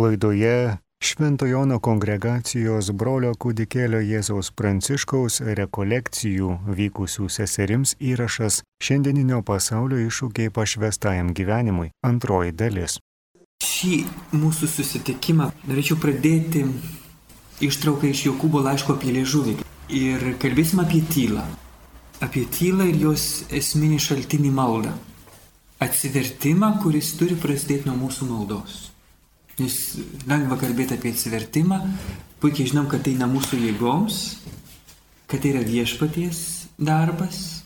Laidoje Šventojono kongregacijos brolio kūdikėlio Jėzaus Pranciškaus rekolekcijų vykusių seserims įrašas šiandieninio pasaulio iššūkiai pašvestajam gyvenimui - antroji dalis. Šį mūsų susitikimą norėčiau pradėti ištrauką iš Jokūbo laiško apie liežuvį. Ir kalbėsim apie tylą. Apie tylą ir jos esminį šaltinį maldą. Atsivertimą, kuris turi prasidėti nuo mūsų maldos. Nes lengva kalbėti apie atsivertimą, puikiai žinom, kad tai ne mūsų jėgoms, kad tai yra viešpaties darbas,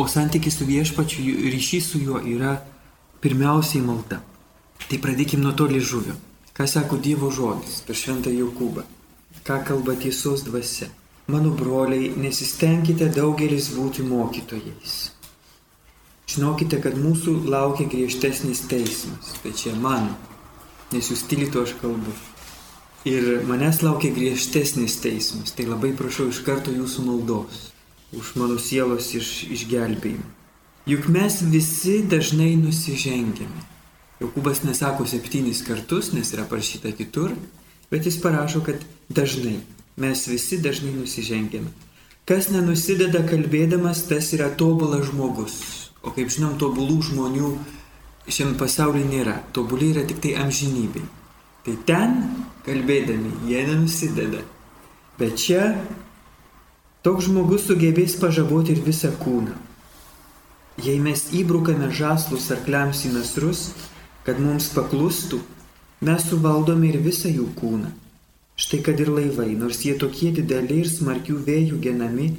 o santykis su viešpačiu, ryšys su juo yra pirmiausiai malda. Tai pradėkim nuo to liežuvio. Ką sako Dievo žodis per šventą Jokūbą? Ką kalba tiesos dvasia? Mano broliai, nesistengkite daugelis būti mokytojais. Žinokite, kad mūsų laukia griežtesnis teismas, tai čia mano nes jūs tylite, aš kalbu. Ir manęs laukia griežtesnis teismas, tai labai prašau iš karto jūsų maldos už mano sielos iš, išgelbėjimą. Juk mes visi dažnai nusižengiame. Jokūbas nesako septynis kartus, nes yra parašyta kitur, bet jis parašo, kad dažnai. Mes visi dažnai nusižengiame. Kas nenusideda kalbėdamas, tas yra tobulas žmogus. O kaip žinom, tobulų žmonių šiam pasaulyje nėra. Tobuliai yra tik tai amžinybė. Tai ten, kalbėdami, jie nenusideda. Bet čia toks žmogus sugebės pažaboti ir visą kūną. Jei mes įbrukame žaslus arkliams į nasrus, kad mums paklustų, mes suvaldome ir visą jų kūną. Štai kad ir laivai, nors jie tokie dideli ir smarkių vėjų genami,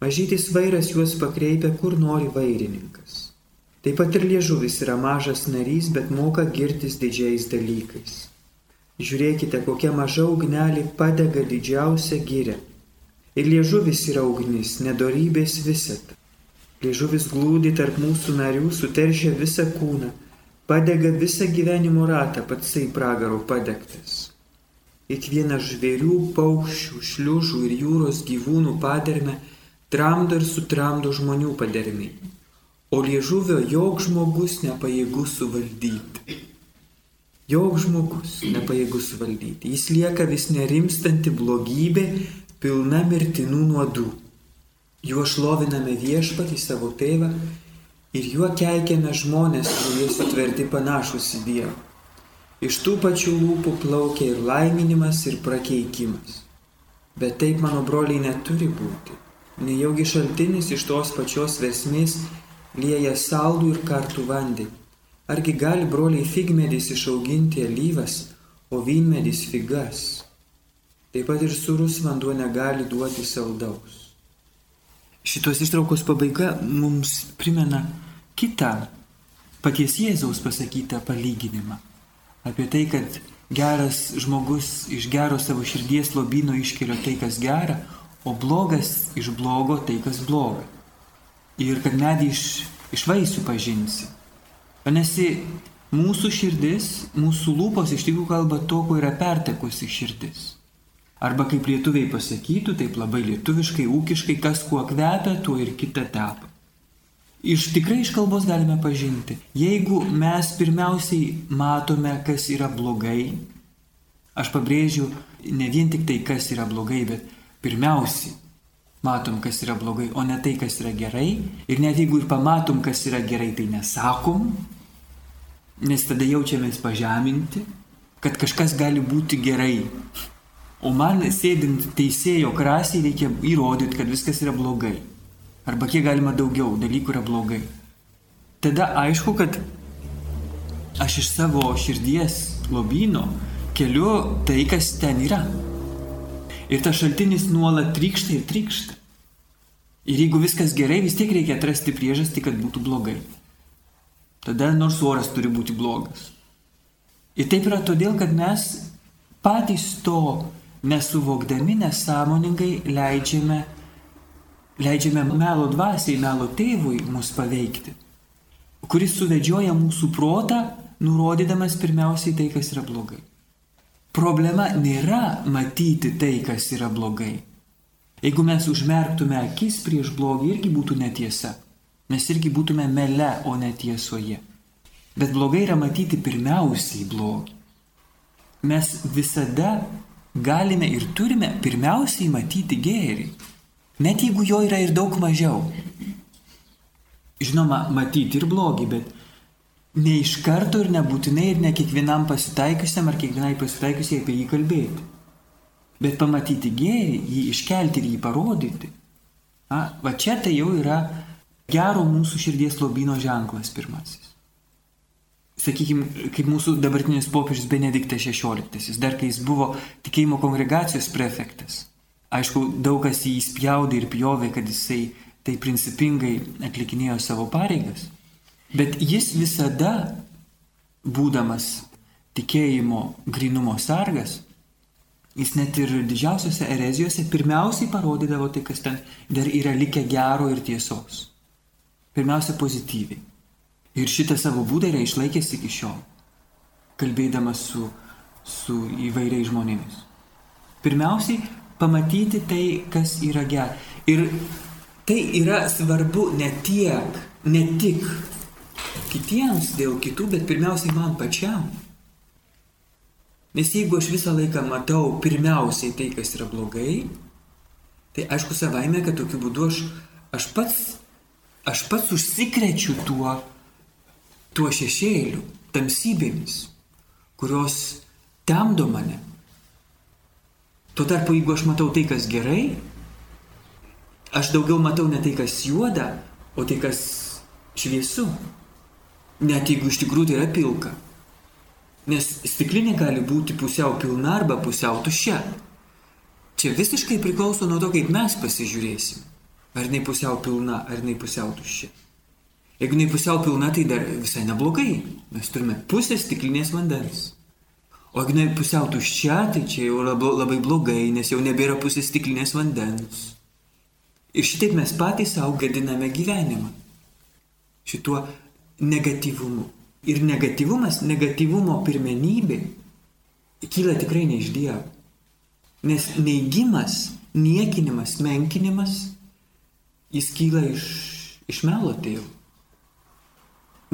mažytis vairas juos pakreipia, kur nori vairininkas. Taip pat ir liežuvis yra mažas narys, bet moka girtis didžiais dalykais. Žiūrėkite, kokia maža ugnelė padega didžiausią gyrę. Ir liežuvis yra ugnis, nedorybės visat. Liežuvis glūdi tarp mūsų narių, suteršia visą kūną, padega visą gyvenimo ratą, patsai pragaro padegtas. Kiekvieną žvėrių, paukščių, šliužų ir jūros gyvūnų padermę tramdo ir sutramdo žmonių padermiai o liežuvio jok žmogus nepajėgus suvaldyti. Jok žmogus nepajėgus suvaldyti. Jis lieka vis nerimstanti blogybė, pilna mirtinų nuodų. Juo šloviname viešpatį savo tėvą ir juo keikiame žmonės, kurie sutverti panašus į Dievą. Iš tų pačių lūpų plaukia ir laiminimas, ir prakeikimas. Bet taip, mano broliai, neturi būti. Nejaugi šaltinis iš tos pačios versmės lieja saldų ir kartų vandenį. Argi gali broliai figmedis išauginti alyvas, o vynmedis figas? Taip pat ir surus vanduo negali duoti saldaus. Šitos ištraukos pabaiga mums primena kitą paties Jėzaus pasakytą palyginimą. Apie tai, kad geras žmogus iš gero savo širdies lobino iškelia tai, kas gera, o blogas iš blogo tai, kas bloga ir kad medį iš, iš vaisių pažinsi. Panesi, mūsų širdis, mūsų lūpos iš tikrųjų kalba to, ko yra pertekusi širdis. Arba kaip lietuviai pasakytų, taip labai lietuviškai, ūkiškai, kas kuo kvepia, tuo ir kita tepa. Iš tikrai iš kalbos galime pažinti. Jeigu mes pirmiausiai matome, kas yra blogai, aš pabrėžiu ne vien tik tai, kas yra blogai, bet pirmiausiai matom, kas yra blogai, o ne tai, kas yra gerai. Ir net jeigu ir pamatom, kas yra gerai, tai nesakom, nes tada jaučiamės pažeminti, kad kažkas gali būti gerai. O man sėdint teisėjo krasiai reikia įrodyti, kad viskas yra blogai. Arba kiek galima daugiau dalykų yra blogai. Tada aišku, kad aš iš savo širdies lobino keliu tai, kas ten yra. Ir tas šaltinis nuolat trykšta ir trykšta. Ir jeigu viskas gerai, vis tiek reikia atrasti priežastį, kad būtų blogai. Tada nors oras turi būti blogas. Ir taip yra todėl, kad mes patys to nesuvokdami, nesąmoningai leidžiame, leidžiame melo dvasiai, melo tėvui mus paveikti, kuris suvedžioja mūsų protą, nurodydamas pirmiausiai tai, kas yra blogai. Problema nėra matyti tai, kas yra blogai. Jeigu mes užmerktume akis prieš blogį, irgi būtų netiesa. Mes irgi būtume mele, o netiesoje. Bet blogai yra matyti pirmiausiai blogį. mes visada galime ir turime pirmiausiai matyti gėrį. Net jeigu jo yra ir daug mažiau. Žinoma, matyti ir blogį, bet ne iš karto ir nebūtinai ir ne kiekvienam pasitaikiusiam ar kiekvienai pasitaikiusiai apie jį kalbėti. Bet pamatyti gėrį, jį iškelti ir jį parodyti. A, va čia tai jau yra gero mūsų širdies lobino ženklas pirmasis. Sakykime, kaip mūsų dabartinis popiežius Benediktas XVI, dar kai jis buvo tikėjimo kongregacijos prefektas. Aišku, daug kas jį įspjaudė ir pjovė, kad jisai tai principingai atlikinėjo savo pareigas. Bet jis visada, būdamas tikėjimo grinumo sargas, jis net ir didžiausiose erezijose pirmiausiai parodydavo tai, kas ten dar yra likę gero ir tiesos. Pirmiausia, pozityviai. Ir šitą savo būdą yra išlaikęs iki šiol, kalbėdamas su, su įvairiais žmonėmis. Pirmiausiai, pamatyti tai, kas yra gera. Ir tai yra svarbu ne tiek, ne tik kitiems dėl kitų, bet pirmiausiai man pačiam. Nes jeigu aš visą laiką matau pirmiausiai tai, kas yra blogai, tai aišku savaime, kad tokiu būdu aš, aš, pats, aš pats užsikrečiu tuo, tuo šešėliu, tamsybėmis, kurios temdo mane. Tuo tarpu, jeigu aš matau tai, kas gerai, aš daugiau matau ne tai, kas juoda, o tai, kas šviesu. Net jeigu iš tikrųjų tai yra pilka. Nes stiklinė gali būti pusiau pilna arba pusiau tuščia. Čia visiškai priklauso nuo to, kaip mes pasižiūrėsim. Ar jinai pusiau pilna, ar jinai pusiau tuščia. Jeigu jinai pusiau pilna, tai dar visai neblogai. Mes turime pusę stiklinės vandens. O jeigu jinai pusiau tuščia, tai čia jau labai blogai, nes jau nebėra pusės stiklinės vandens. Ir šitaip mes patys savo gadiname gyvenimą. Šituo negatyvumu. Ir negatyvumas, negatyvumo pirmenybė kyla tikrai ne iš Dievo. Nes neigimas, niekinimas, menkinimas, jis kyla iš, iš melo tėvų.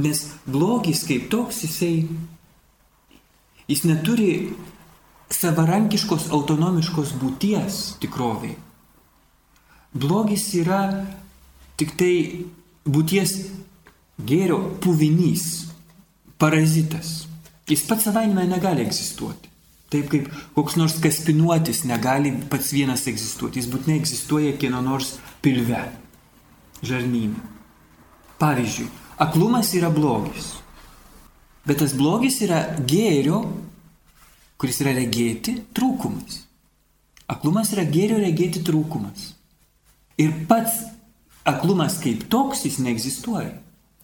Nes blogis kaip toks, jisai, jis neturi savarankiškos, autonomiškos būties tikroviai. Blogis yra tik tai būties gėrio puvinys, parazitas. Jis pats savaime negali egzistuoti. Taip kaip koks nors kaspinuotis negali pats vienas egzistuoti. Jis būtinai egzistuoja kieno nors pilve, žarnyne. Pavyzdžiui, aklumas yra blogis. Bet tas blogis yra gėrio, kuris yra regėti, trūkumas. Aklumas yra gėrio regėti trūkumas. Ir pats aklumas kaip toks jis neegzistuoja.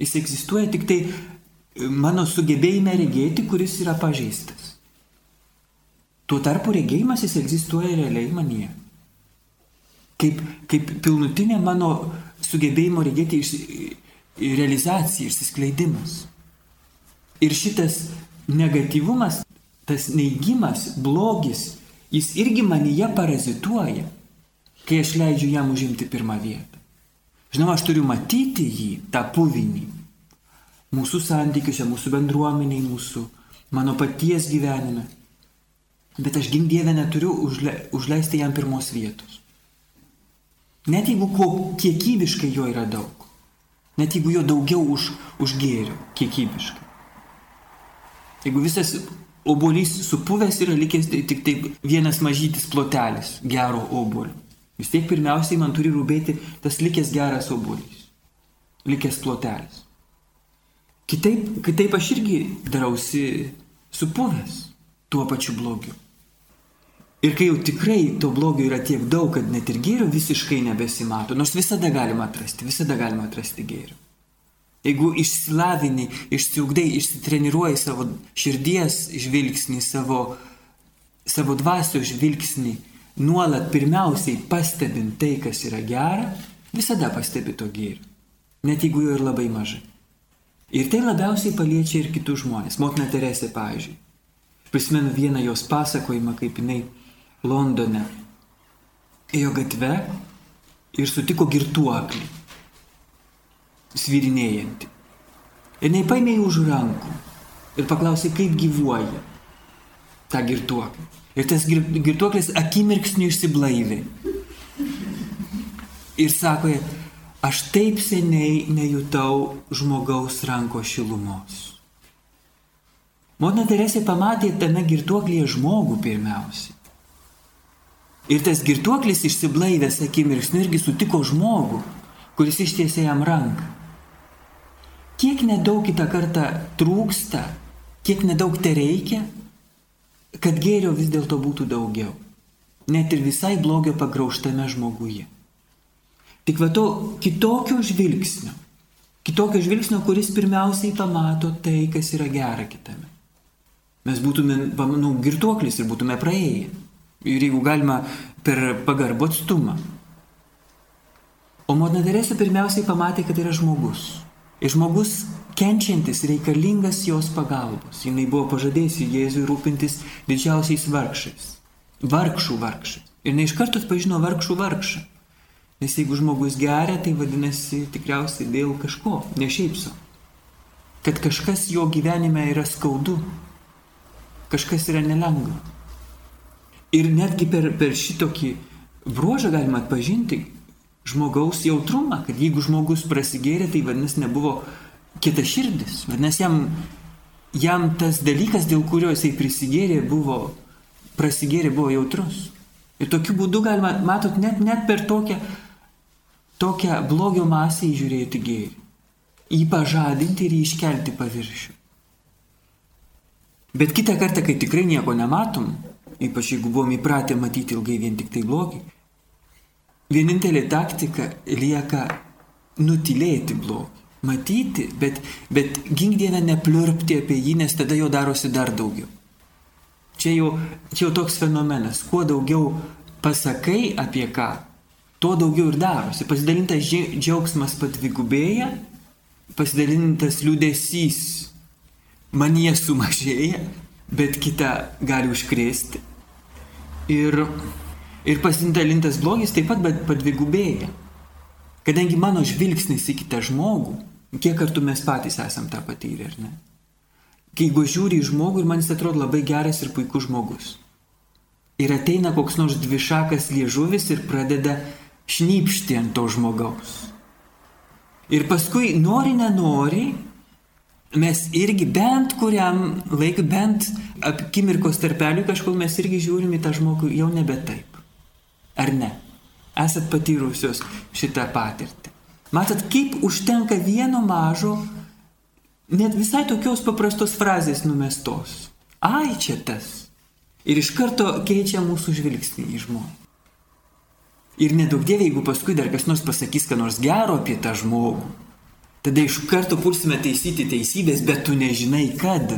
Jis egzistuoja tik tai e, mano sugebėjime regėti, kuris yra pažeistas. Tuo tarpu regėjimas jis egzistuoja realiai manyje. Kaip, kaip pilnutinė mano sugebėjimo regėti iš, realizacija, išsiskleidimas. Ir šitas negatyvumas, tas neigimas, blogis, jis irgi manyje parazituoja, kai aš leidžiu jam užimti pirmą vietą. Žinoma, aš turiu matyti jį, tą puvinį. Mūsų santykiuose, mūsų bendruomeniai, mūsų, mano paties gyvenime. Bet aš gink Dievę neturiu užle, užleisti jam pirmos vietos. Net jeigu ko kiekybiškai jo yra daug. Net jeigu jo daugiau už, už gėrio kiekybiškai. Jeigu visas obolys supuvęs yra likęs tai tik taip vienas mažytis plotelis gero obolio. Vis tiek pirmiausiai man turi rūpėti tas likęs geras obuolys, likęs plotelis. Kitaip, kitaip aš irgi darausi supuvęs tuo pačiu blogiu. Ir kai jau tikrai to blogio yra tiek daug, kad net ir gėrio visiškai nebesimato, nors visada galima atrasti, visada galima atrasti gėrio. Jeigu išsilavini, išsiugdai, išsitreniruoji savo širdies žvilgsnį, savo, savo dvasio žvilgsnį, nuolat pirmiausiai pastebint tai, kas yra gera, visada pastebi to gėrio. Net jeigu jo ir labai mažai. Ir tai labiausiai paliečia ir kitus žmonės. Motina Teresė, pavyzdžiui. Prisimenu vieną jos pasakojimą, kaip jinai Londone ėjo gatve ir sutiko girtuoklį, svirinėjantį. Ir jinai paėmė jį už rankų ir paklausė, kaip gyvuoja. tą girtuoklį. Ir tas girtuoklis akimirksniu išsiblaivė. Ir sako, aš taip seniai nejutau žmogaus ranko šilumos. Motina Teresė pamatė tame girtuoklyje žmogų pirmiausiai. Ir tas girtuoklis išsiblaivęs akimirksniu irgi sutiko žmogų, kuris ištiesė jam ranką. Kiek nedaug kitą kartą trūksta, kiek nedaug te reikia, kad gėrio vis dėlto būtų daugiau. Net ir visai blogio pagrauštame žmoguje. Tik va to kitokio žvilgsnio. Kitokio žvilgsnio, kuris pirmiausiai pamato tai, kas yra gera kitame. Mes būtume, nu, girtuoklis ir būtume praėję. Ir jeigu galima per pagarbų atstumą. O motina Teresė pirmiausiai pamatė, kad yra žmogus. Ir žmogus kenčiantis reikalingas jos pagalbos. Jis buvo pažadėjusi Jėzui rūpintis didžiausiais vargšais. Vargšų vargšais. Ir ne iš karto pažino vargšų vargšą. Nes jeigu žmogus geria, tai vadinasi tikriausiai dėl kažko, ne šiaip so. Kad kažkas jo gyvenime yra skaudu, kažkas yra nelengva. Ir netgi per, per šitokį bruožą galima atpažinti žmogaus jautrumą, kad jeigu žmogus prasigėrė, tai vadinasi nebuvo kita širdis. Vadinasi, jam, jam tas dalykas, dėl kurio jisai prisigėrė, buvo, prasigėrė, buvo jautrus. Ir tokiu būdu galima, matot, net, net per tokią tokią blogio masę įžiūrėti gėrį, jį pažadinti ir jį iškelti paviršių. Bet kitą kartą, kai tikrai nieko nematom, ypač jeigu buvom įpratę matyti ilgai vien tik tai blogį, vienintelė taktika lieka nutilėti blogį. Matyti, bet, bet gink dieną nepliurpti apie jį, nes tada jo darosi dar daugiau. Čia jau, čia jau toks fenomenas. Kuo daugiau pasakai apie ką, tuo daugiau ir darosi. Pasidalintas džiaugsmas padvigubėja, pasidalintas liūdėsys manie sumažėja, bet kitą gali užkrėsti. Ir, ir pasidalintas blogis taip pat padvigubėja. Kadangi mano žvilgsnis į kitą žmogų, kiek kartų mes patys esam tą patyrę, ar ne? Kai jeigu žiūri į žmogų ir man jis atrodo labai geras ir puikus žmogus. Ir ateina koks nors dvišakas liežuvis ir pradeda šnypšti ant to žmogaus. Ir paskui, nori, nenori, mes irgi bent kuriam laikui, bent akimirkos tarpeliui kažkol mes irgi žiūrim į tą žmogų jau nebe taip. Ar ne? Esat patyrusios šitą patirtį. Matot, kaip užtenka vieno mažo, net visai tokios paprastos frazės numestos. Ai, čia tas. Ir iš karto keičia mūsų žvilgsnį į žmogų. Ir nedaug dievė, jeigu paskui dar kas nors pasakys, ką nors gero apie tą žmogų, tada iš karto pulsime taisyti teisybės, bet tu nežinai kad.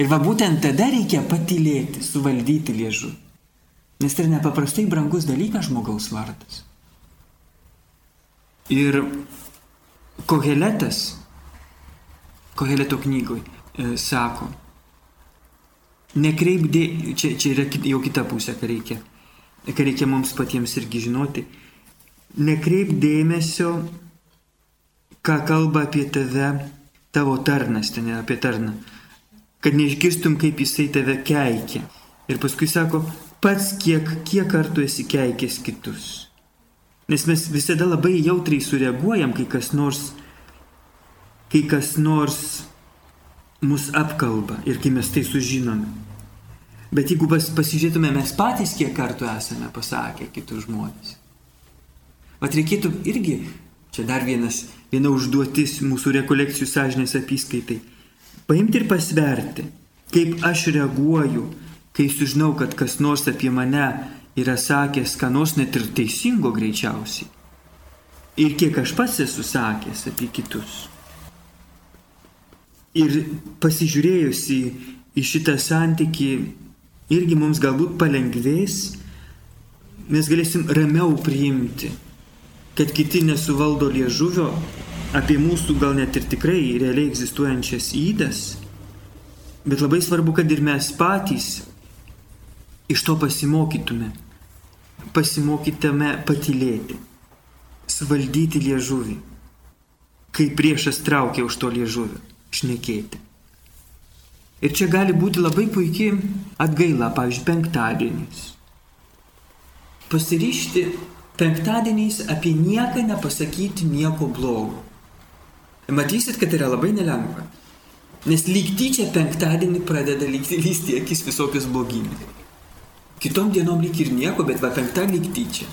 Ir va būtent tada reikia patylėti, suvaldyti liežų. Nes tai yra nepaprastai brangus dalykas žmogaus vardas. Ir Koheletas, Koheleto knygoj, e, sako, nekreipdė, čia, čia yra jau kita pusė, ką reikia ką reikia mums patiems irgi žinoti, nekreip dėmesio, ką kalba apie tave tavo tarnas, ten apie tarną, kad neišgirstum, kaip jisai tave keikia. Ir paskui sako, pats kiek, kiek kartų esi keikęs kitus. Nes mes visada labai jautriai sureaguojam, kai kas nors, kai kas nors mus apkalba ir kai mes tai sužinome. Bet jeigu pas, pasižiūrėtume mes patys, kiek kartų esame pasakę kitus žmonės. Vat reikėtų irgi, čia dar vienas, viena užduotis mūsų rekolekcijų sąžinės apskaitai, paimti ir pasverti, kaip aš reaguoju, kai sužinau, kad kas nors apie mane yra sakęs, ką nors net ir teisingo greičiausiai. Ir kiek aš pats esu sakęs apie kitus. Ir pasižiūrėjusi į šitą santykį irgi mums galbūt palengvės, mes galėsim ramiau priimti, kad kiti nesuvaldo liežuvio apie mūsų gal net ir tikrai realiai egzistuojančias įdas, bet labai svarbu, kad ir mes patys iš to pasimokytume, pasimokytume patylėti, suvaldyti liežuvį, kai priešas traukia už to liežuvį, šnekėti. Ir čia gali būti labai puikiai atgaila, pavyzdžiui, penktadienis. Pasiryšti penktadieniais apie nieką nepasakyti nieko blogo. Matysit, kad yra labai nelengva. Nes lyg tyčia penktadienį pradeda lysti akis visokios blogybės. Kitom dienom lyg ir nieko, bet va penktadienį lyg tyčia.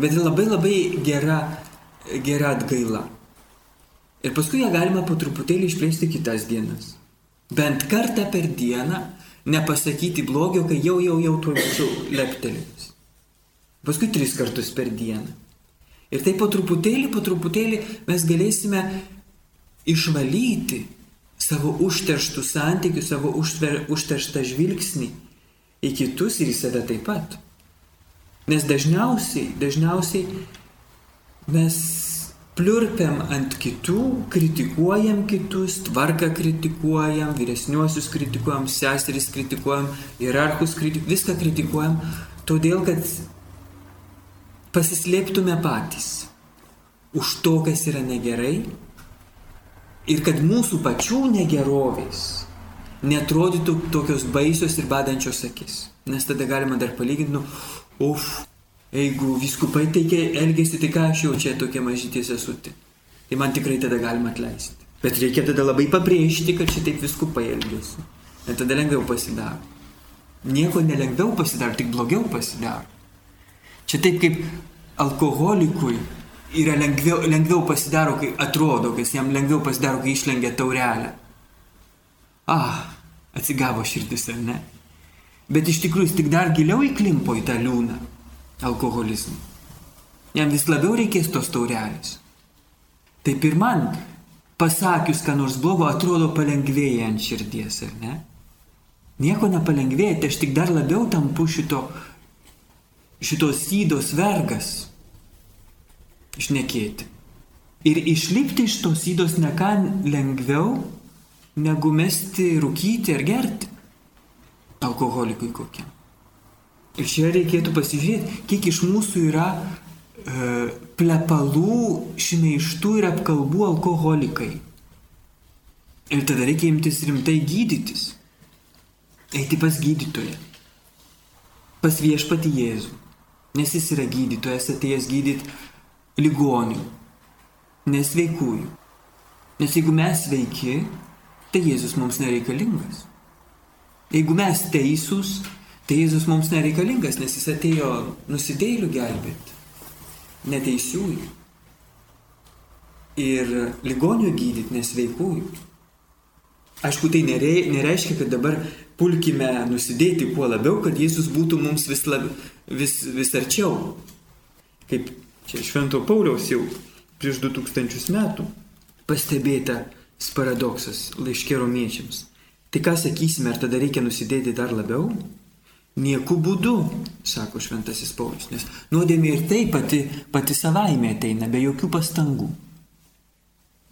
Bet labai labai gera, gera atgaila. Ir paskui ją galima po truputėlį išplėsti kitas dienas. Bent kartą per dieną nepasakyti blogio, kai jau jau jau turėčiau leptelėjus. Paskui tris kartus per dieną. Ir tai po truputėlį, po truputėlį mes galėsime išvalyti savo užterštų santykių, savo užterštą žvilgsnį į kitus ir į save taip pat. Nes dažniausiai, dažniausiai mes pliurpiam ant kitų, kritikuojam kitus, tvarką kritikuojam, vyresniuosius kritikuojam, seseris kritikuojam, hierarchus kritikuojam, viską kritikuojam, todėl kad pasislėptume patys už to, kas yra negerai ir kad mūsų pačių negerovės netrodytų tokios baisios ir badančios akis. Nes tada galima dar palyginti, nu, uf, jeigu viskupai teikia elgesi, tai ką aš jau čia tokia mažytė sesutė. Tai man tikrai tada galima atleisti. Bet reikia tada labai pabrėžti, kad šitaip viskupai elgesi. Ir tada lengviau pasidaro. Nieko nelengviau pasidaro, tik blogiau pasidaro. Čia taip kaip alkoholikui yra lengviau, lengviau pasidaro, kai atrodo, kas jam lengviau pasidaro, kai išlengia taurelę. Ah, atsigavo širdis, ar ne? Bet iš tikrųjų jis tik dar giliau įklimpo į tą liūną alkoholizmą. Jam vis labiau reikės tos taurelės. Taip ir man, pasakius, ką nors blogo, atrodo palengvėja ant širdies, ar ne? Nieko nepalengvėja, tai aš tik dar labiau tampu šito, šitos sydos vergas išnekėti. Ir išlipti iš tos įdos ne ką lengviau, negu mesti rūkyti ar gerti alkoholikui kokiam. Ir čia reikėtų pasižiūrėti, kiek iš mūsų yra e, plepalų, šmeištų ir apkalbų alkoholikai. Ir tada reikia imtis rimtai gydytis. Eiti pas gydytoją. Pas viešpati Jėzų. Nes jis yra gydytojas, atėjęs gydyti ligonių, nesveikųjų. Nes jeigu mes sveiki, tai Jėzus mums nereikalingas. Jeigu mes teisūs, tai Jėzus mums nereikalingas, nes jis atėjo nusidėlių gelbėti, neteisiųjų. Ir ligonių gydyti, nesveikųjų. Aišku, tai nereiškia, kad dabar pulkime nusidėti kuo labiau, kad Jėzus būtų mums vis, lab, vis, vis arčiau. Kaip čia Švento Pauliaus jau prieš 2000 metų pastebėtas paradoksas laiškė romiečiams. Tai ką sakysime, ar tada reikia nusidėti dar labiau? Nieku būdu, sako Šventasis Paulius, nes nuodėmė ir tai pati, pati savaime ateina, be jokių pastangų.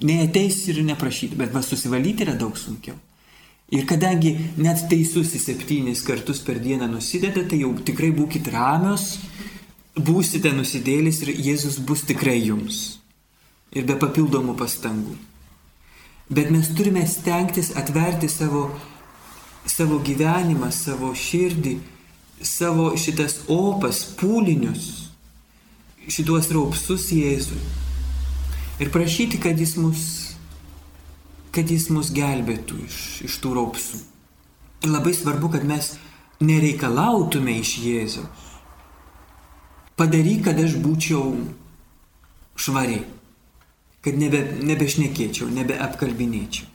Neateis ir neprašyti, bet vas susivalyti yra daug sunkiau. Ir kadangi net teisusis septynis kartus per dieną nusideda, tai jau tikrai būkite ramios, būsite nusidėlis ir Jėzus bus tikrai jums. Ir be papildomų pastangų. Bet mes turime stengtis atverti savo, savo gyvenimą, savo širdį, savo šitas opas, pūlinius, šituos raupsus Jėzui. Ir prašyti, kad jis mus, kad jis mus gelbėtų iš, iš tų raupsų. Ir labai svarbu, kad mes nereikalautume iš Jėzaus Padaryk, kad aš būčiau švari, kad nebe, nebešnekėčiau, nebeapkalbinėčiau.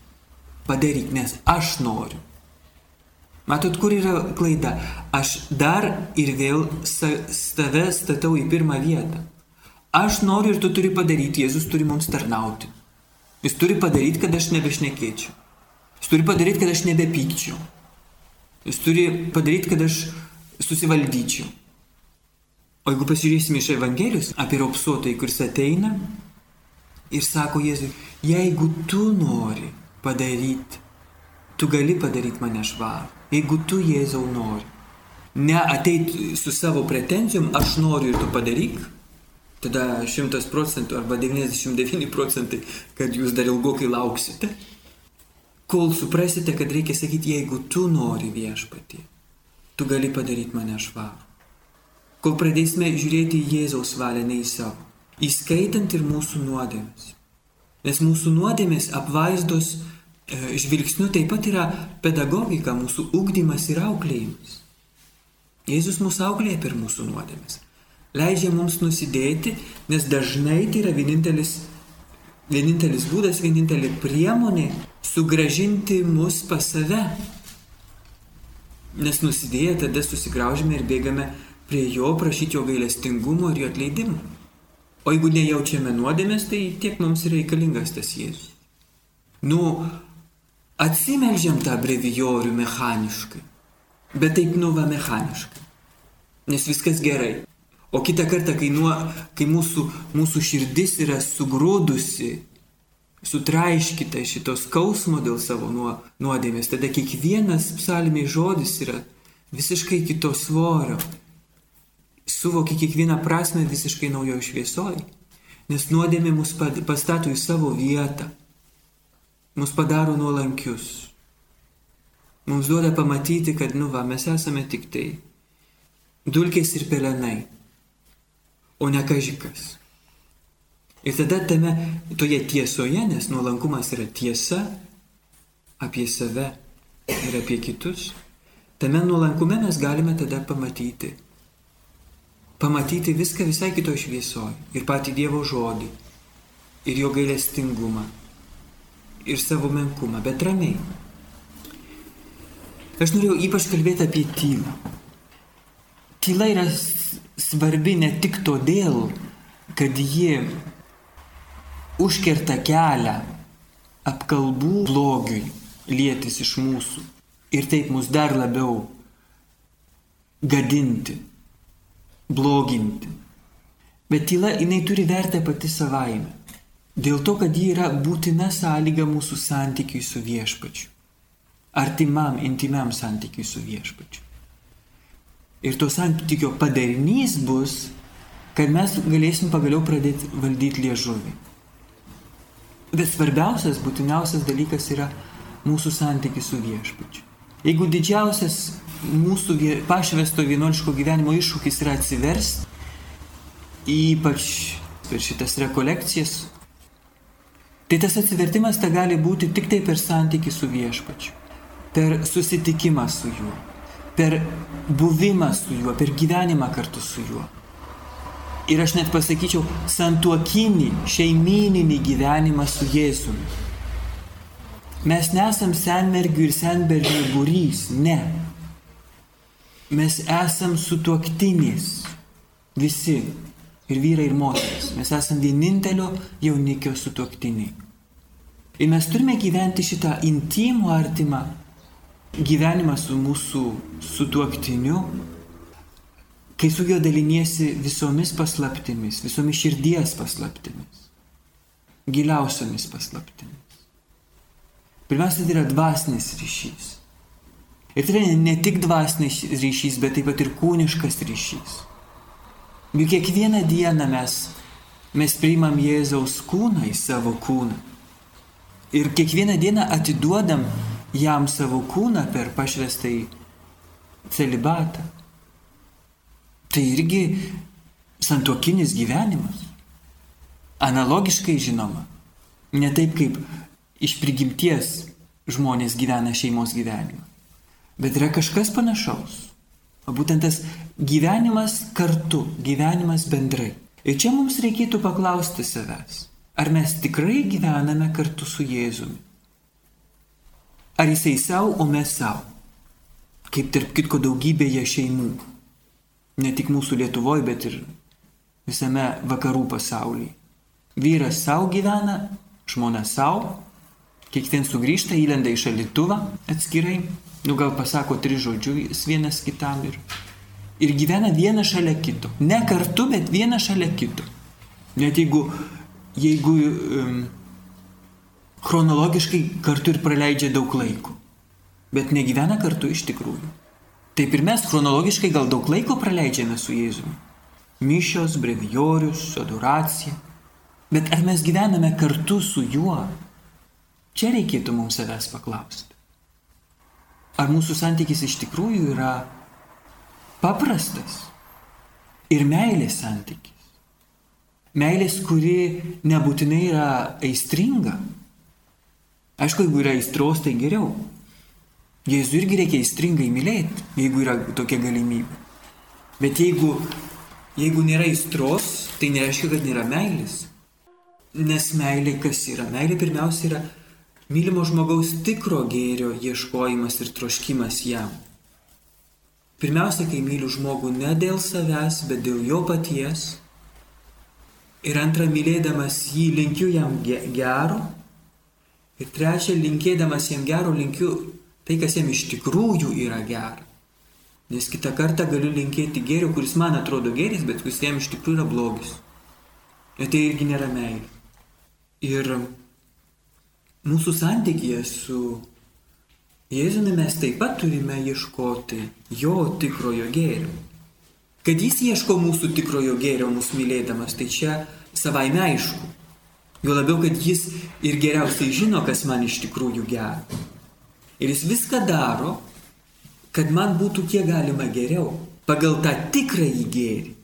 Padaryk, nes aš noriu. Matot, kur yra klaida? Aš dar ir vėl tave statau į pirmą vietą. Aš noriu ir tu turi padaryti, Jėzus turi mums tarnauti. Jis turi padaryti, kad aš nebešnekėčiau. Jis turi padaryti, kad aš nebepykčiau. Jis turi padaryti, kad aš susivaldyčiau. O jeigu pasižiūrėsime iš Evangelijos apie raupsuotojį, kuris ateina ir sako Jėzui, jeigu tu nori padaryti, tu gali padaryti mane švarų. Jeigu tu Jėzau nori. Ne ateit su savo pretencijom, aš noriu ir tu padaryk, tada 100 procentų arba 99 procentai, kad jūs dar ilgokai lauksite. Kol suprasite, kad reikia sakyti, jeigu tu nori viešpatį, tu gali padaryti mane švarų. Kol pradėsime žiūrėti į Jėzaus valią, ne į savo, įskaitant ir mūsų nuodėmes. Nes mūsų nuodėmės apvaizdos e, žvilgsniu taip pat yra pedagogika, mūsų ugdymas ir auklėjimas. Jėzus mūsų auklėja per mūsų nuodėmės. Leidžia mums nusidėti, nes dažnai tai yra vienintelis, vienintelis būdas, vienintelė priemonė sugražinti mus pas save. Nes nusidėję tada susigraužime ir bėgame prie jo prašyti jo gailestingumo ir jo atleidimo. O jeigu nejaučiame nuodėmės, tai tiek mums reikalingas tas Jėzus. Nu, atsimelžiam tą brevijorių mechaniškai, bet taip nuva mechaniškai, nes viskas gerai. O kitą kartą, kai, nuo, kai mūsų, mūsų širdis yra sugrūdusi, sutraiškita šitos skausmo dėl savo nuo, nuodėmės, tada kiekvienas psalmiai žodis yra visiškai kito svorio, suvoki kiekvieną prasme visiškai naujoje šviesoje. Nes nuodėmė mus pastato į savo vietą, mus padaro nuolankius. Mums duoda pamatyti, kad, nu va, mes esame tik tai dulkės ir pelenai, o ne kažkas. Ir tada tame, toje tiesoje, nes nuolankumas yra tiesa apie save ir apie kitus, tame nuolankume mes galime tada pamatyti pamatyti viską visai kito šviesoje. Ir patį Dievo žodį, ir jo gailestingumą, ir savo menkumą, bet ramiai. Aš norėjau ypač kalbėti apie tylą. Tyla yra svarbi ne tik todėl, kad ji užkerta kelią apkalbų blogiui lietis iš mūsų ir taip mus dar labiau gadinti, bloginti. Bet tyla jinai turi vertę pati savaime. Dėl to, kad ji yra būtina sąlyga mūsų santykiui su viešpačiu. Artimam, intimiam santykiui su viešpačiu. Ir to santykio padarinys bus, kad mes galėsim pagaliau pradėti valdyti liežuvį. Bet svarbiausias, būtiniausias dalykas yra mūsų santykis su viešpačiu. Jeigu didžiausias mūsų pašvesto vienuoliško gyvenimo iššūkis yra atsiversti, ypač per šitas rekolekcijas, tai tas atsivertimas ta gali būti tik tai per santyki su viešpačiu, per susitikimą su juo, per buvimą su juo, per gyvenimą kartu su juo. Ir aš net pasakyčiau, santuokinį, šeimininį gyvenimą su Jėzumi. Mes nesam senmergių ir senbergių būrys, ne. Mes esam sutuoktinys. Visi. Ir vyrai, ir moteris. Mes esam vienintelio jaunikio sutuoktiniai. Ir mes turime gyventi šitą intimų artimą gyvenimą su mūsų sutuoktiniu, kai su juo daliniesi visomis paslaptimis, visomis širdies paslaptimis, giliausiomis paslaptimis. Pirmiausia, tai yra dvasinis ryšys. Ir tai yra ne tik dvasinis ryšys, bet taip pat ir kūniškas ryšys. Juk kiekvieną dieną mes, mes priimam Jėzaus kūną į savo kūną. Ir kiekvieną dieną atiduodam jam savo kūną per pašvestai celibatą. Tai irgi santokinis gyvenimas. Analogiškai žinoma. Ne taip kaip iš prigimties žmonės gyvena šeimos gyvenimą. Bet yra kažkas panašaus. O būtent tas gyvenimas kartu, gyvenimas bendrai. Ir čia mums reikėtų paklausti savęs, ar mes tikrai gyvename kartu su Jėzumi. Ar jisai savo, o mes savo. Kaip tarp kitko daugybėje šeimų. Ne tik mūsų Lietuvoje, bet ir visame vakarų pasaulyje. Vyras savo gyvena, žmona savo, Kiekvienas sugrįžta, įlenda į šalituvą atskirai, nu gal pasako tris žodžius vienas kitam ir, ir gyvena vieną šalia kito. Ne kartu, bet vieną šalia kito. Net jeigu, jeigu um, chronologiškai kartu ir praleidžia daug laiko, bet negyvena kartu iš tikrųjų. Taip ir mes chronologiškai gal daug laiko praleidžiame su Jėzumi. Mišios, brevijorius, adoracija. Bet ar mes gyvename kartu su juo? Čia reikėtų mums savęs paklausti. Ar mūsų santykis iš tikrųjų yra paprastas ir meilės santykis? Meilės, kuri nebūtinai yra aistringa. Aišku, jeigu yra aistros, tai geriau. Jėzų irgi reikia aistringai mylėti, jeigu yra tokia galimybė. Bet jeigu, jeigu nėra aistros, tai nereiškia, kad nėra meilės. Nes meilė kas yra? Meilė pirmiausia yra mylimo žmogaus tikro gėrio ieškojimas ir troškimas jam. Pirmiausia, kai myliu žmogų ne dėl savęs, bet dėl jo paties. Ir antra, mylėdamas jį linkiu jam gero. Ir trečia, linkėdamas jam gero linkiu tai, kas jam iš tikrųjų yra gera. Nes kitą kartą galiu linkėti gėrio, kuris man atrodo geris, bet kuris jam iš tikrųjų yra blogis. Ir tai irgi nėra meilė. Ir mūsų santykėje su Jėzumi mes taip pat turime ieškoti jo tikrojo gėrio. Kad jis ieško mūsų tikrojo gėrio mūsų mylėdamas, tai čia savaime aišku. Jo labiau, kad jis ir geriausiai žino, kas man iš tikrųjų gera. Ir jis viską daro, kad man būtų kiek galima geriau, pagal tą tikrąjį gėrį.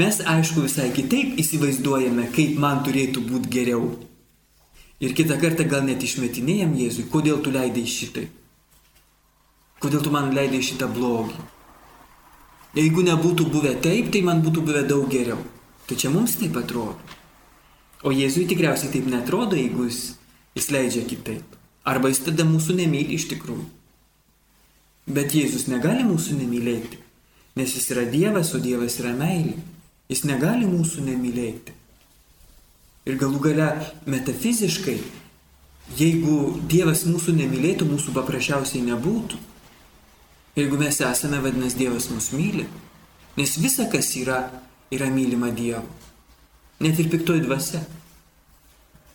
Mes aišku visai kitaip įsivaizduojame, kaip man turėtų būti geriau. Ir kitą kartą gal net išmetinėjam Jėzui, kodėl tu leidai šitai. Kodėl tu man leidai šitą blogį. Jeigu nebūtų buvę taip, tai man būtų buvę daug geriau. Tai čia mums taip atrodo. O Jėzui tikriausiai taip netrodo, jeigu jis, jis leidžia kitaip. Arba jis tada mūsų nemyli iš tikrųjų. Bet Jėzus negali mūsų nemylėti, nes jis yra Dievas, o Dievas yra meilė. Jis negali mūsų nemylėti. Ir galų gale metafiziškai, jeigu Dievas mūsų nemylėtų, mūsų paprasčiausiai nebūtų. Jeigu mes esame, vadinasi, Dievas mus myli. Nes visa, kas yra, yra mylima Dievo. Net ir piktoji dvasia.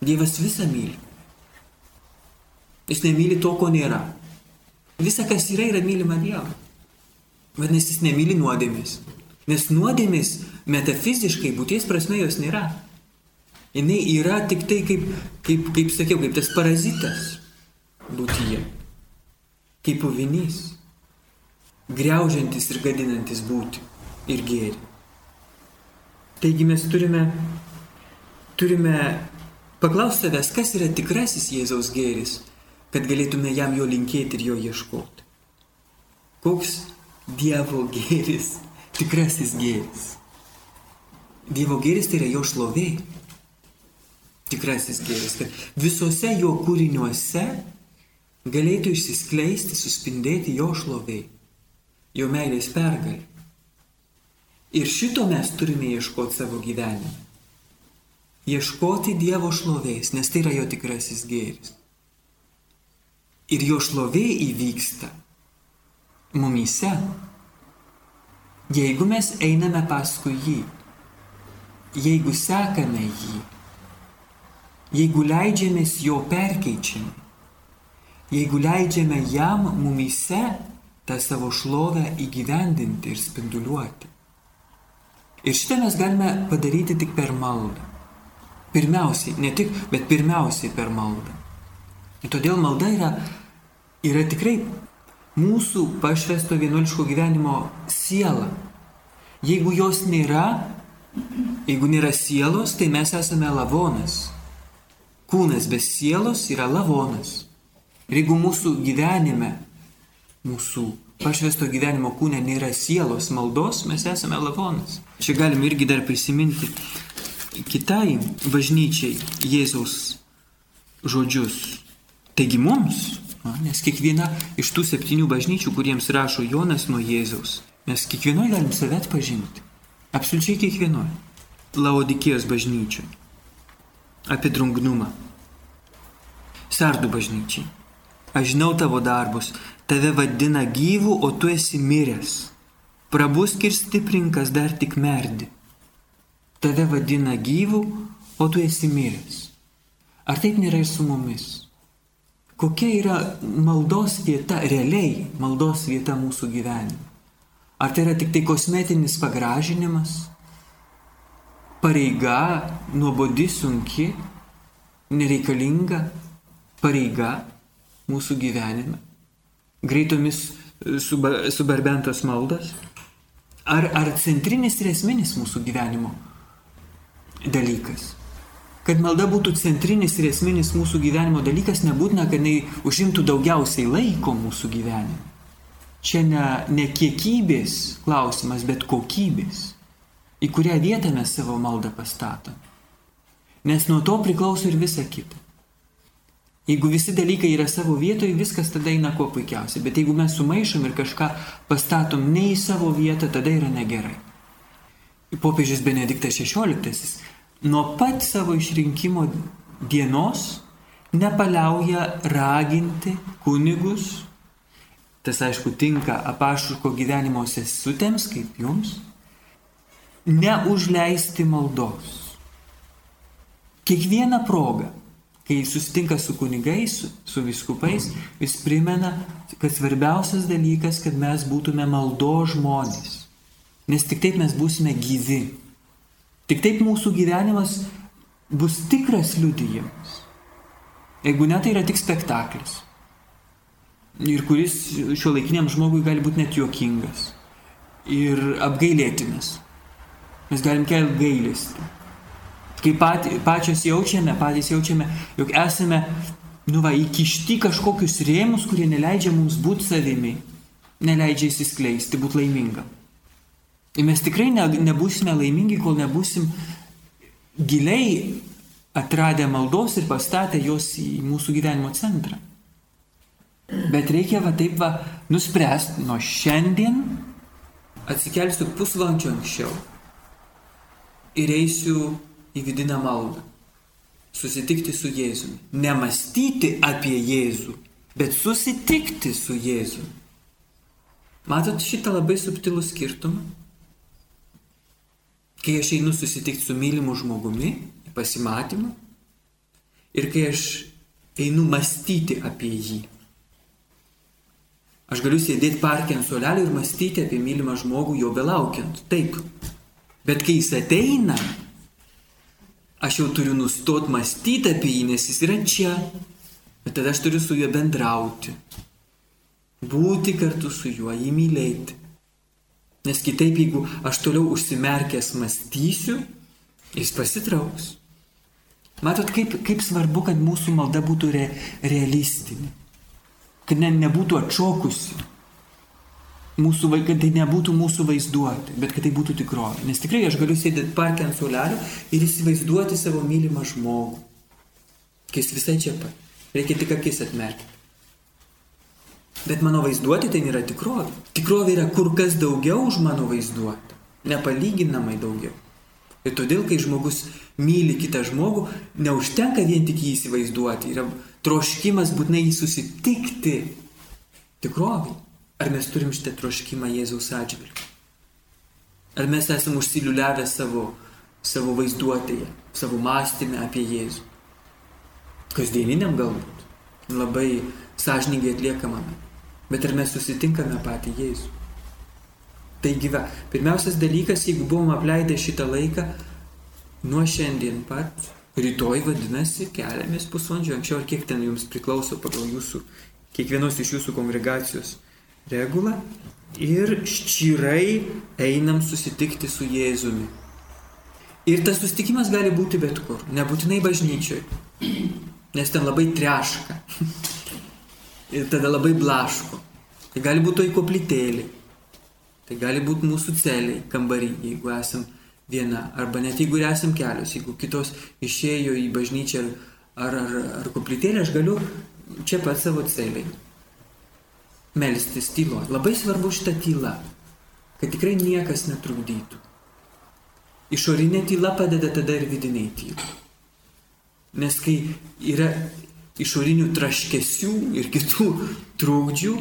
Dievas visą myli. Jis nemyli to, ko nėra. Visa, kas yra, yra mylima Dievo. Vadinasi, jis nemyli nuodėmės. Nes nuodėmės metafiziškai būties prasme jos nėra. Jis yra tik tai, kaip, kaip, kaip sakiau, kaip tas parazitas būtyje. Kaip puvinys, greužiantis ir gadinantis būti ir gėri. Taigi mes turime, turime paklausti savęs, kas yra tikrasis Jėzaus gėris, kad galėtume jam jo linkėti ir jo ieškoti. Koks Dievo gėris, tikrasis gėris. Dievo gėris tai yra jo šlovė tikrasis gėris, kad visose jo kūriniuose galėtų išsiskleisti, suspindėti jo šloviai, jo meilės pergalė. Ir šito mes turime ieškoti savo gyvenime. Ieškoti Dievo šlovės, nes tai yra jo tikrasis gėris. Ir jo šlovė įvyksta mumyse, jeigu mes einame paskui jį, jeigu sekame jį, jeigu leidžiamės jo perkeičiami, jeigu leidžiame jam mumyse tą savo šlovę įgyvendinti ir spinduliuoti. Ir šitą mes galime padaryti tik per maldą. Pirmiausiai, ne tik, bet pirmiausiai per maldą. Ir todėl malda yra, yra tikrai mūsų pašvesto vienuoliško gyvenimo siela. Jeigu jos nėra, jeigu nėra sielos, tai mes esame lavonas. Kūnas be sielos yra lavonas. Ir jeigu mūsų gyvenime, mūsų pašvesto gyvenimo kūne nėra sielos maldos, mes esame lavonas. Čia galime irgi dar prisiminti kitai bažnyčiai Jėzaus žodžius. Taigi mums, nes kiekviena iš tų septynių bažnyčių, kuriems rašo Jonas nuo Jėzaus, mes kiekvienoje galim save atpažinti. Absoliučiai kiekvienoje. Laodikijos bažnyčioje apie drungnumą. Sardų bažnyčiai. Aš žinau tavo darbus, tave vadina gyvų, o tu esi miręs. Prabusk ir stiprinkas dar tik merdi. Tave vadina gyvų, o tu esi miręs. Ar taip nėra ir su mumis? Kokia yra maldos vieta, realiai maldos vieta mūsų gyvenime? Ar tai yra tik tai kosmetinis pagražinimas? Pareiga, nuobodi, sunki, nereikalinga, pareiga mūsų gyvenime, greitomis e, subarbentos maldas, ar, ar centrinis ir esminis mūsų gyvenimo dalykas. Kad malda būtų centrinis ir esminis mūsų gyvenimo dalykas, nebūtina, kad jinai užimtų daugiausiai laiko mūsų gyvenime. Čia ne, ne kiekybės klausimas, bet kokybės. Į kurią vietą mes savo maldą pastatome. Nes nuo to priklauso ir visa kita. Jeigu visi dalykai yra savo vietoje, viskas tada eina kuo puikiausiai. Bet jeigu mes sumaišom ir kažką pastatom ne į savo vietą, tada yra negerai. Popiežius Benediktas XVI nuo pat savo išrinkimo dienos nepaliauja raginti kunigus, tas aišku tinka apašuko gyvenimo sesutėms kaip jums, neužleisti maldos. Kiekvieną progą kai susitinka su kunigais, su, su viskupais, jis primena, kad svarbiausias dalykas, kad mes būtume maldo žmonės. Nes tik taip mes būsime gyvi. Tik taip mūsų gyvenimas bus tikras liudijimas. Jeigu ne, tai yra tik spektaklis. Ir kuris šio laikiniam žmogui gali būti net juokingas. Ir apgailėtinas. Mes galim kelti gailestį. Kai pat, pačios jaučiame, patys jaučiame, jog esame, nu va, įkišti kažkokius rėmus, kurie neleidžia mums būti savimi, neleidžia įsiskleisti, būti laimingam. Ir mes tikrai ne, nebūsime laimingi, kol nebūsim giliai atradę maldos ir pastatę jos į mūsų gyvenimo centrą. Bet reikia va taip va nuspręsti, nuo šiandien atsikelsiu pusvalandžio anksčiau ir eisiu į vidinę maldą. Susitikti su Jėzumi. Nemastyti apie Jėzų, bet susitikti su Jėzumi. Matot šitą labai subtilų skirtumą? Kai aš einu susitikti su mylimu žmogumi, pasimatymu, ir kai aš einu mąstyti apie jį. Aš galiu sėdėti parke ant solelio ir mąstyti apie mylimą žmogų jo belaukiant. Taip. Bet kai jis ateina, aš jau turiu nustoti mąstyti apie jį, nes jis yra čia. Bet tada aš turiu su juo bendrauti. Būti kartu su juo, jį mylėti. Nes kitaip, jeigu aš toliau užsimerkęs mąstysiu, jis pasitrauks. Matot, kaip, kaip svarbu, kad mūsų malda būtų re, realistinė. Kad ne, nebūtų atšokusi mūsų vaikai, tai nebūtų mūsų vaizduoti, bet kad tai būtų tikrovė. Nes tikrai aš galiu sėdėti parke ant solelio ir įsivaizduoti savo mylimą žmogų. Kai jis visai čia pat. Reikia tik akis atmerkti. Bet mano vaizduoti tai nėra tikrovė. Tikrovė yra kur kas daugiau už mano vaizduotę. Nepalyginamai daugiau. Ir todėl, kai žmogus myli kitą žmogų, neužtenka vien tik jį įsivaizduoti. Yra troškimas būtinai jį susitikti tikrovai. Ar mes turim šitą troškimą Jėzaus atžvilgiu? Ar mes esame užsiliuliavę savo, savo vaizduotėje, savo mąstymę apie Jėzų? Kasdieniniam galbūt, labai sąžininkai atliekamame. Bet ar mes susitinkame patį Jėzų? Taigi, va, pirmiausias dalykas, jeigu buvom apleidę šitą laiką, nuo šiandien pat, rytoj vadinasi, keliamės pusvalandžio anksčiau, ar kiek ten jums priklauso pagal jūsų, kiekvienos iš jūsų kongregacijos regulą ir ščirai einam susitikti su Jėzumi. Ir tas susitikimas gali būti bet kur, nebūtinai bažnyčioje, nes ten labai treška. Ir tada labai blaško. Tai gali būti toj koplytėlį, tai gali būti mūsų celiai, kambarį, jeigu esam viena, arba net jeigu esam kelios, jeigu kitos išėjo į bažnyčią ar, ar, ar koplytėlį, aš galiu čia pat savo celiai melstis tyloje. Labai svarbu šitą tylą, kad tikrai niekas netrukdytų. Išorinė tyla padeda tada ir vidiniai tylai. Nes kai yra išorinių traškesių ir kitų trūkdžių,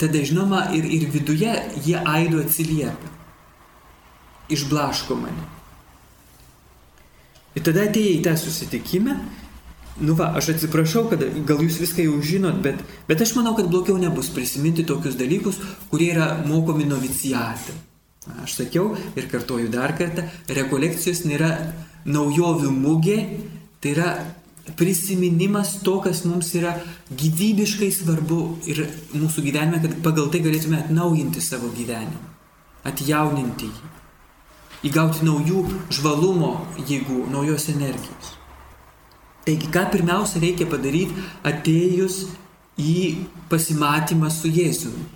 tada žinoma ir, ir viduje jie aidu atsiliepia. Išblaško mane. Ir tada atėjai į tą susitikimą Nu va, aš atsiprašau, kad gal jūs viską jau žinot, bet, bet aš manau, kad blogiau nebus prisiminti tokius dalykus, kurie yra mokomi novicijate. Aš sakiau ir kartoju dar kartą, rekolekcijos nėra naujovių mugė, tai yra prisiminimas to, kas mums yra gyvybiškai svarbu ir mūsų gyvenime, kad pagal tai galėtume atnaujinti savo gyvenimą, atjauninti jį, įgauti naujų žvalumo jėgų, naujos energijos. Taigi, ką pirmiausia reikia padaryti atėjus į pasimatymą su Jėzumi,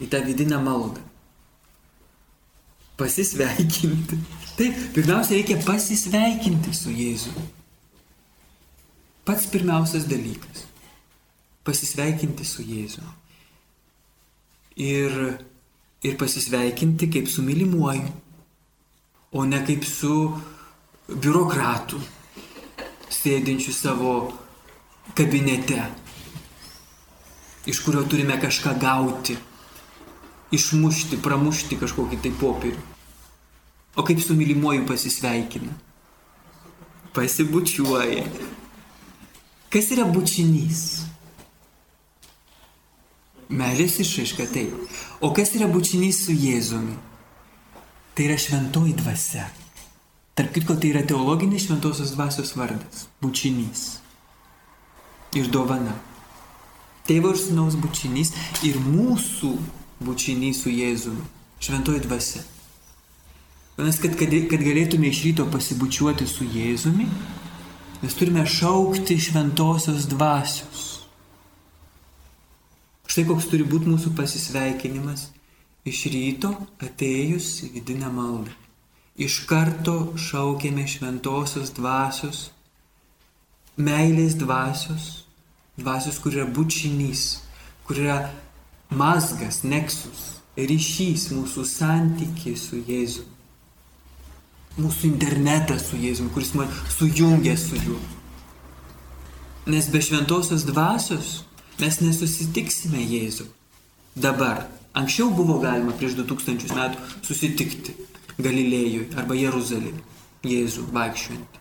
į tą vidinę maldą. Pasisveikinti. Taip, pirmiausia, reikia pasisveikinti su Jėzumi. Pats pirmiausias dalykas - pasisveikinti su Jėzumi. Ir, ir pasisveikinti kaip su mylimuoju, o ne kaip su biurokratu, sėdinčiu savo kabinete, iš kurio turime kažką gauti, išmušti, pramušti kažkokį tai popierių. O kaip su mylimuoju pasisveikina? Pasibučiuoja. Kas yra bučinys? Meilės išaiška taip. O kas yra bučinys su Jėzumi? Tai yra šventoji dvasia. Tark kitko, tai yra teologinis šventosios dvasios vardas - bučinys. Ir dovana. Tėvo ir sunaus bučinys ir mūsų bučinys su Jėzumi. Šventoji dvasia. Vadinasi, kad, kad, kad galėtume iš ryto pasibučiuoti su Jėzumi, mes turime šaukti šventosios dvasios. Štai koks turi būti mūsų pasisveikinimas iš ryto atėjus į vidinę maldą. Iš karto šaukėme šventosios dvasios, meilės dvasios, dvasios, kur yra bučinys, kur yra mazgas, neksus, ryšys mūsų santykiai su Jėzumi mūsų internetą su Jėzumi, kuris man sujungia su juo. Nes be šventosios dvasios mes nesusitiksime Jėzų. Dabar. Anksčiau buvo galima prieš 2000 metų susitikti Galilėjui arba Jeruzalėje Jėzų vaikščiojant.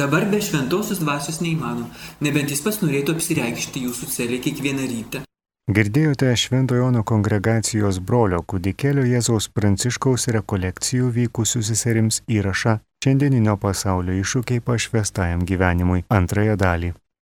Dabar be šventosios dvasios neįmanoma, nebent jis pats norėtų apsireikšti jūsų celė kiekvieną rytą Girdėjote Šventojo Jono kongregacijos brolio kudikėlio Jėzaus Pranciškaus rekolekcijų vykusių seserims įrašą šiandieninio pasaulio iššūkiai pašvestajam gyvenimui antrąją dalį.